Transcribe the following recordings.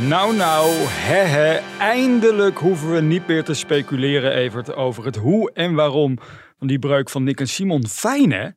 Nou, nou, hehe, eindelijk hoeven we niet meer te speculeren, Evert, over het hoe en waarom van die breuk van Nick en Simon. Fijn, hè?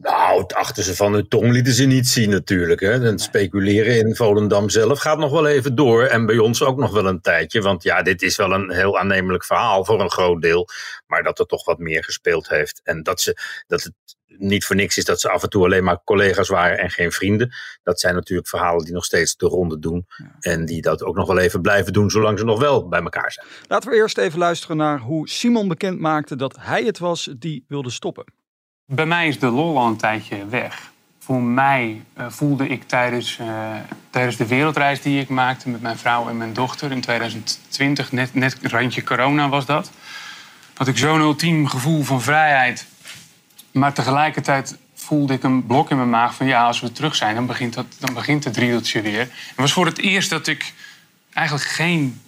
Nou, het achter ze van hun tong lieten ze niet zien natuurlijk. Hè. En speculeren in Volendam zelf gaat nog wel even door. En bij ons ook nog wel een tijdje. Want ja, dit is wel een heel aannemelijk verhaal voor een groot deel. Maar dat er toch wat meer gespeeld heeft. En dat, ze, dat het niet voor niks is dat ze af en toe alleen maar collega's waren en geen vrienden. Dat zijn natuurlijk verhalen die nog steeds de ronde doen. En die dat ook nog wel even blijven doen zolang ze nog wel bij elkaar zijn. Laten we eerst even luisteren naar hoe Simon bekend maakte dat hij het was die wilde stoppen. Bij mij is de lol al een tijdje weg. Voor mij uh, voelde ik tijdens, uh, tijdens de wereldreis die ik maakte met mijn vrouw en mijn dochter in 2020, net, net randje corona was dat, had ik zo'n ultiem gevoel van vrijheid. Maar tegelijkertijd voelde ik een blok in mijn maag van ja, als we terug zijn, dan begint, dat, dan begint het riedeltje weer. Het was voor het eerst dat ik eigenlijk geen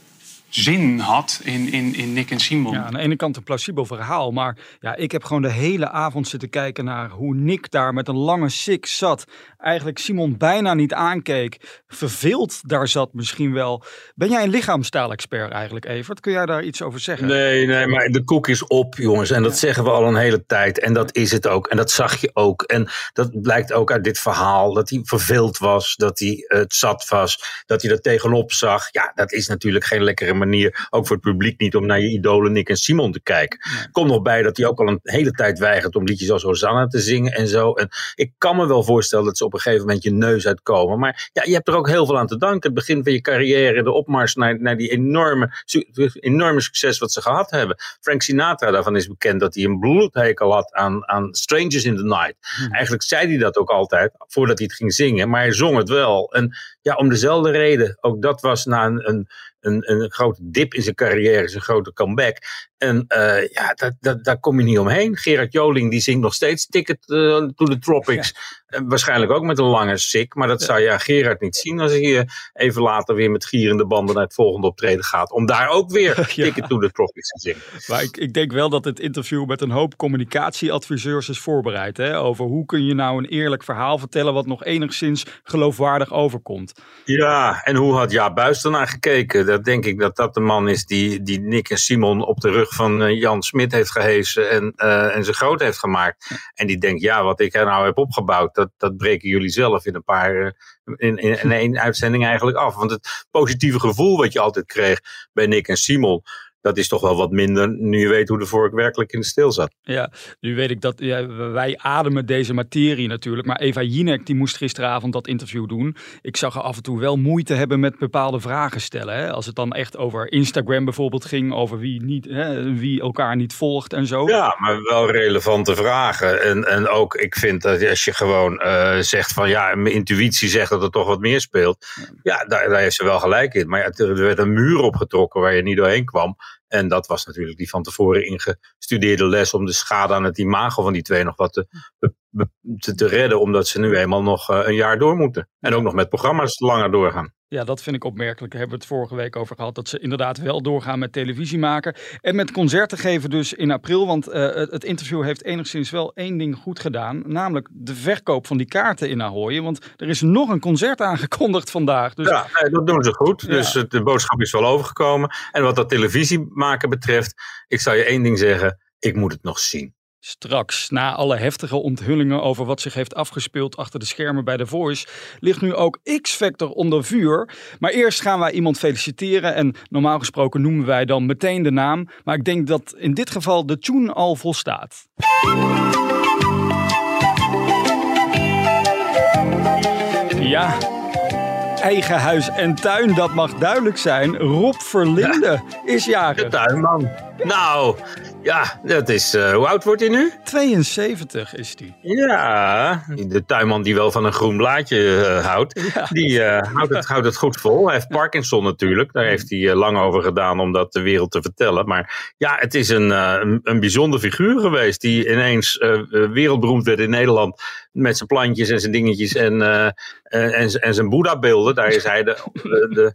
zin had in, in, in Nick en Simon. Ja, aan de ene kant een plausibel verhaal, maar ja, ik heb gewoon de hele avond zitten kijken naar hoe Nick daar met een lange sik zat. Eigenlijk Simon bijna niet aankeek, verveeld daar zat misschien wel. Ben jij een lichaamstaalexpert eigenlijk, Evert? Kun jij daar iets over zeggen? Nee, nee, maar de koek is op, jongens. En dat zeggen we al een hele tijd. En dat is het ook. En dat zag je ook. En dat blijkt ook uit dit verhaal. Dat hij verveeld was, dat hij het zat was, dat hij er tegenop zag. Ja, dat is natuurlijk geen lekkere manier, ook voor het publiek niet, om naar je idolen Nick en Simon te kijken. Kom nog bij dat hij ook al een hele tijd weigert om liedjes als Hosanna te zingen en zo. En ik kan me wel voorstellen dat ze op een gegeven moment je neus uitkomen. Maar ja, je hebt er ook heel veel aan te danken. Het begin van je carrière, de opmars naar, naar die enorme, enorme succes wat ze gehad hebben. Frank Sinatra, daarvan is bekend dat hij een bloedhekel had aan, aan Strangers in the Night. Eigenlijk zei hij dat ook altijd, voordat hij het ging zingen. Maar hij zong het wel. En ja, om dezelfde reden. Ook dat was na een, een een, een grote dip in zijn carrière, zijn grote comeback. En uh, ja, dat, dat, daar kom je niet omheen. Gerard Joling die zingt nog steeds Ticket uh, to the Tropics. Ja. waarschijnlijk ook met een lange sik. Maar dat ja. zou je aan Gerard niet zien als hij even later weer met gierende banden naar het volgende optreden gaat. Om daar ook weer ja. Ticket to the Tropics te zingen. Maar ik, ik denk wel dat het interview met een hoop communicatieadviseurs is voorbereid. Hè? Over hoe kun je nou een eerlijk verhaal vertellen wat nog enigszins geloofwaardig overkomt. Ja, en hoe had Jaap Buis ernaar gekeken? Dat denk ik dat dat de man is die, die Nick en Simon op de rug van uh, Jan Smit heeft gehezen en, uh, en ze groot heeft gemaakt. En die denkt, ja, wat ik er nou heb opgebouwd, dat, dat breken jullie zelf in een paar, uh, in, in, in één uitzending eigenlijk af. Want het positieve gevoel wat je altijd kreeg bij Nick en Simon, dat is toch wel wat minder nu je weet hoe de vork werkelijk in de stil zat. Ja, nu weet ik dat ja, wij ademen deze materie natuurlijk. Maar Eva Jinek die moest gisteravond dat interview doen. Ik zag haar af en toe wel moeite hebben met bepaalde vragen stellen. Hè? Als het dan echt over Instagram bijvoorbeeld ging, over wie, niet, hè, wie elkaar niet volgt en zo. Ja, maar wel relevante vragen. En, en ook, ik vind dat als je gewoon uh, zegt van ja, mijn intuïtie zegt dat er toch wat meer speelt. Ja, ja daar, daar heeft ze wel gelijk in. Maar ja, er werd een muur opgetrokken waar je niet doorheen kwam. En dat was natuurlijk die van tevoren ingestudeerde les om de schade aan het imago van die twee nog wat te, te, te redden. Omdat ze nu eenmaal nog een jaar door moeten. En ook nog met programma's langer doorgaan. Ja, dat vind ik opmerkelijk. Daar hebben we het vorige week over gehad. Dat ze inderdaad wel doorgaan met televisie maken. En met concerten geven dus in april. Want uh, het interview heeft enigszins wel één ding goed gedaan. Namelijk de verkoop van die kaarten in Ahoy. Want er is nog een concert aangekondigd vandaag. Dus... Ja, nee, dat doen ze goed. Ja. Dus de boodschap is wel overgekomen. En wat dat televisie maken betreft. Ik zou je één ding zeggen. Ik moet het nog zien. Straks, na alle heftige onthullingen over wat zich heeft afgespeeld achter de schermen bij The Voice, ligt nu ook X-Factor onder vuur. Maar eerst gaan wij iemand feliciteren en normaal gesproken noemen wij dan meteen de naam. Maar ik denk dat in dit geval de tune al volstaat. Ja, eigen huis en tuin, dat mag duidelijk zijn. Rob Verlinde is De jarig. tuinman. Nou, ja, dat is. eh, hoe oud wordt hij nu? 72 is die. Ja, de tuinman die wel van een groen blaadje eh, houdt, Ja. die eh, houdt, het, houdt het goed vol. Hij heeft Parkinson natuurlijk, daar heeft hij lang over gedaan om dat de wereld te vertellen. Maar ja, het is een, een, een bijzonder figuur geweest die ineens wereldberoemd werd in Nederland met zijn plantjes en zijn dingetjes en, en, en, en zijn Boeddha-beelden. Daar is hij de, de,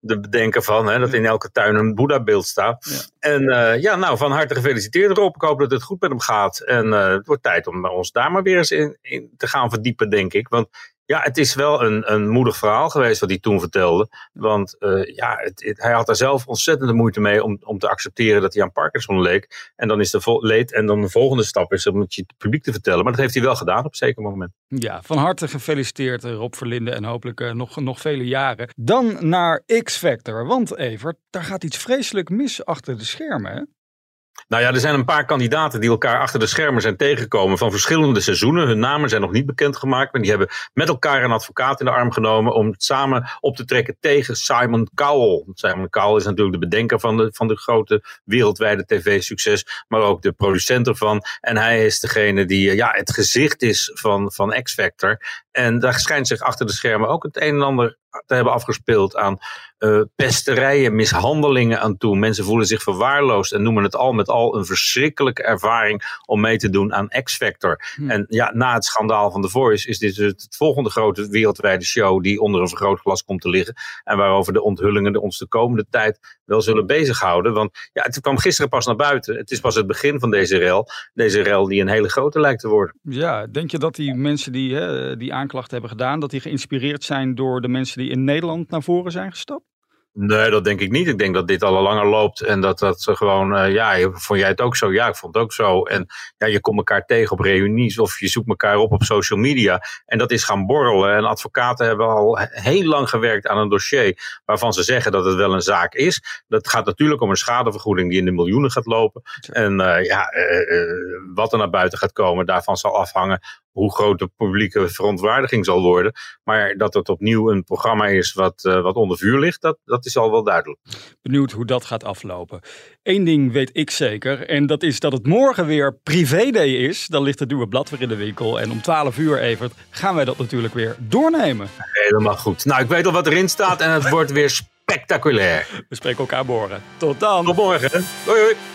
de, de bedenker van, hè, dat in elke tuin een Boeddha-beeld staat. En eh, ja, nou, van harte gefeliciteerd Rob. Ik hoop dat het goed met hem gaat. En eh, het wordt tijd om ons daar maar weer eens in, in te gaan verdiepen, denk ik. Want ja, het is wel een, een moedig verhaal geweest wat hij toen vertelde. Want eh, ja, het, hij had daar zelf ontzettende moeite mee om, om te accepteren dat hij aan Parkinson leek. En dan is de leed. En dan de volgende stap is om het je publiek te vertellen. Maar dat heeft hij wel gedaan op een zeker moment. Ja, van harte gefeliciteerd Rob Verlinde en hopelijk eh, nog, nog vele jaren. Dan naar X-Factor, want Evert, daar gaat iets vreselijk mis achter de schermen. Nou ja, er zijn een paar kandidaten die elkaar achter de schermen zijn tegengekomen van verschillende seizoenen. Hun namen zijn nog niet bekendgemaakt, maar die hebben met elkaar een advocaat in de arm genomen om samen op te trekken tegen Simon Cowell. Simon Cowell is natuurlijk de bedenker van de, van de grote wereldwijde tv-succes, maar ook de producent ervan. En hij is degene die eh, ja, het gezicht is van, van X-Factor. En daar schijnt zich achter de schermen ook het een en ander te hebben afgespeeld aan eh, pesterijen, mishandelingen aan toe. Mensen voelen zich verwaarloosd en noemen het al met al een verschrikkelijke ervaring om mee te doen aan X-Factor. Hm. En ja, na het schandaal van The Voice is dit het volgende grote wereldwijde show die onder een vergrootglas komt te liggen. En waarover de onthullingen ons de komende tijd wel zullen bezighouden. Want ja, het kwam gisteren pas naar buiten. Het is pas het begin van deze rel. Deze rel die een hele grote lijkt te worden. Ja, denk je dat die mensen die hè, die aanklacht hebben gedaan, dat die geïnspireerd zijn door de mensen die in Nederland naar voren zijn gestapt? Nee, dat denk ik niet. Ik denk dat dit al langer loopt en dat dat ze gewoon, eh, ja, vond jij het ook zo? Ja, ik vond het ook zo. En ja, je komt elkaar tegen op reunies of je zoekt elkaar op op social media. En dat is gaan borrelen. En advocaten hebben al he- heel lang gewerkt aan een dossier waarvan ze zeggen dat het wel een zaak is. Dat gaat natuurlijk om een schadevergoeding die in de miljoenen gaat lopen. En eh, ja, eh, wat er naar buiten gaat komen, daarvan zal afhangen hoe groot de publieke verontwaardiging zal worden. Maar dat het opnieuw een programma is wat, eh, wat onder vuur ligt, dat, dat is al wel duidelijk. Benieuwd hoe dat gaat aflopen. Eén ding weet ik zeker en dat is dat het morgen weer privéday is. Dan ligt het nieuwe blad weer in de winkel en om 12 uur Evert gaan wij dat natuurlijk weer doornemen. Helemaal goed. Nou, ik weet al wat erin staat en het wordt weer spectaculair. We spreken elkaar morgen. Tot dan! Tot morgen. Hoi hoi.